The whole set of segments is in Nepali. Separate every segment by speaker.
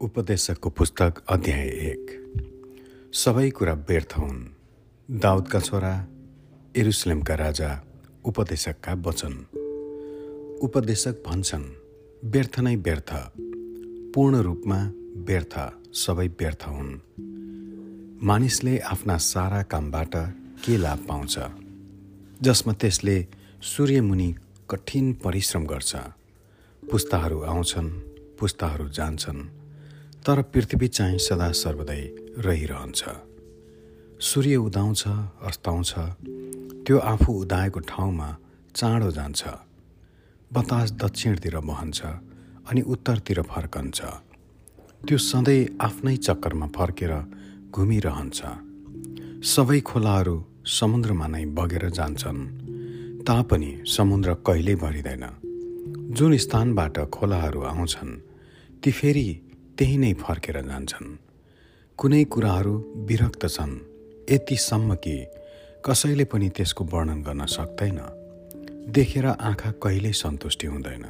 Speaker 1: उपदेशकको पुस्तक अध्याय एक। सबै कुरा व्यर्थ हुन्। दाउदका छोरा एरुसलेमका राजा उपदेशकका वचन। उपदेशक भन्छन् व्यर्थ नै व्यर्थ। पूर्ण रूपमा व्यर्थ सबै व्यर्थ हुन्। मानिसले आफ्ना सारा कामबाट के लाभ पाउँछ? जसमा त्यसले सूर्यमुनि कठिन परिश्रम गर्छ। पुस्ताहरू आउँछन् पुस्ताहरू जान्छन्। तर पृथ्वी चाहिँ सदा सर्वदै रहिरहन्छ। सूर्य उदाउँछ अस्ताउँछ त्यो आफू उदाएको ठाउँमा चाँडो जान्छ। बतास दक्षिणतिर बहन्छ अनि उत्तरतिर फर्कन्छ। त्यो सधैँ आफ्नै चक्करमा फर्केर घुमिरहन्छ। सबै खोलाहरू समुद्रमा नै बगेर जान्छन्। तापनि समुद्र कहिल्यै भरिँदैन। जुन स्थानबाट खोलाहरू आउँछन् ती फेरि त्यही नै फर्केर जान्छन्। कुनै कुराहरू विरक्त छन्। यतिसम्म कि कसैले पनि त्यसको वर्णन गर्न सक्दैन। देखेर आँखा कहिल्यै सन्तुष्टि हुँदैन।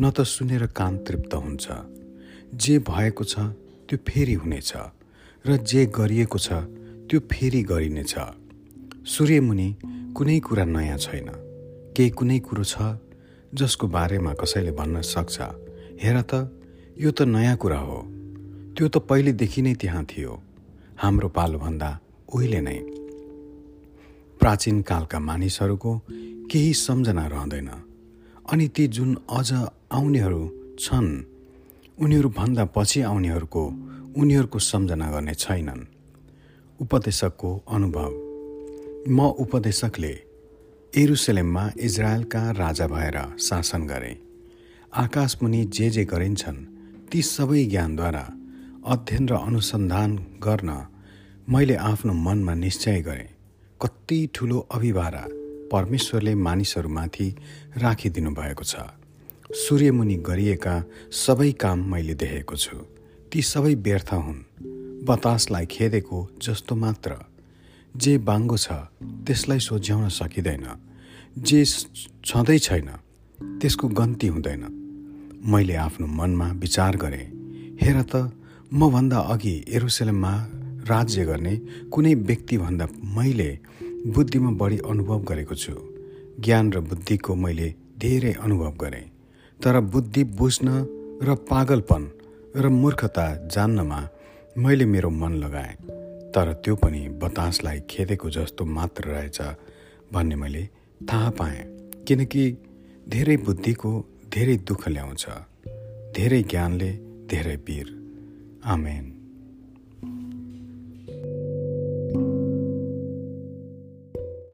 Speaker 1: न त सुनेर कान तृप्त हुन्छ। जे भएको छ त्यो फेरि हुनेछ। र जे गरिएको छ त्यो फेरि गरिनेछ। सूर्यमुनि कुनै कुरा नयाँ छैन। केही कुनै कुरो छ जसको बारेमा कसैले भन्न सक्छ। हेर त यो त नयाँ कुरा हो। त्यो त पहिलेदेखि नै त्यहाँ थियो। हाम्रो पालोभन्दा उहिले नै। प्राचीन कालका मानिसहरूको केही सम्झना रहँदैन। अनि ती जुन अझ आउनेहरू छन् उनीहरूभन्दा पछि आउनेहरूको उनीहरूको सम्झना गर्ने छैनन्। उपदेशकको अनुभव। म उपदेशकले एरुसलेममा इजरायलका राजा भएर शासन गरे। आकाशमुनि जे जे गरिन्छन् ती सबै ज्ञानद्वारा अध्ययन र अनुसन्धान गर्न मैले आफ्नो मनमा निश्चय गरेँ। कति ठुलो अभिभारा परमेश्वरले मानिसहरूमाथि राखिदिनु भएको छ। सूर्यमुनि गरिएका सबै काम मैले देखेको छु। ती सबै व्यर्थ हुन्। बतासलाई खेदेको जस्तो मात्र। जे बाङ्गो छ त्यसलाई सोझ्याउन सकिँदैन। जे छँदै छैन त्यसको गन्ती हुँदैन। मैले आफ्नो मनमा विचार गरेँ हेर त मभन्दा अघि एरुसलेममा राज्य गर्ने कुनै व्यक्तिभन्दा मैले बुद्धिमा बढी अनुभव गरेको छु। ज्ञान र बुद्धिको मैले धेरै अनुभव गरेँ। तर बुद्धि बुझ्न र पागलपन र मूर्खता जान्नमा मैले मेरो मन लगाएँ। तर त्यो पनि बतासलाई खेदेको जस्तो मात्र रहेछ भन्ने मैले थाहा पाएँ। किनकि धेरै बुद्धिको धेरै दुःख ल्याउँछ धेरै ज्ञानले धेरै पीर आमेन।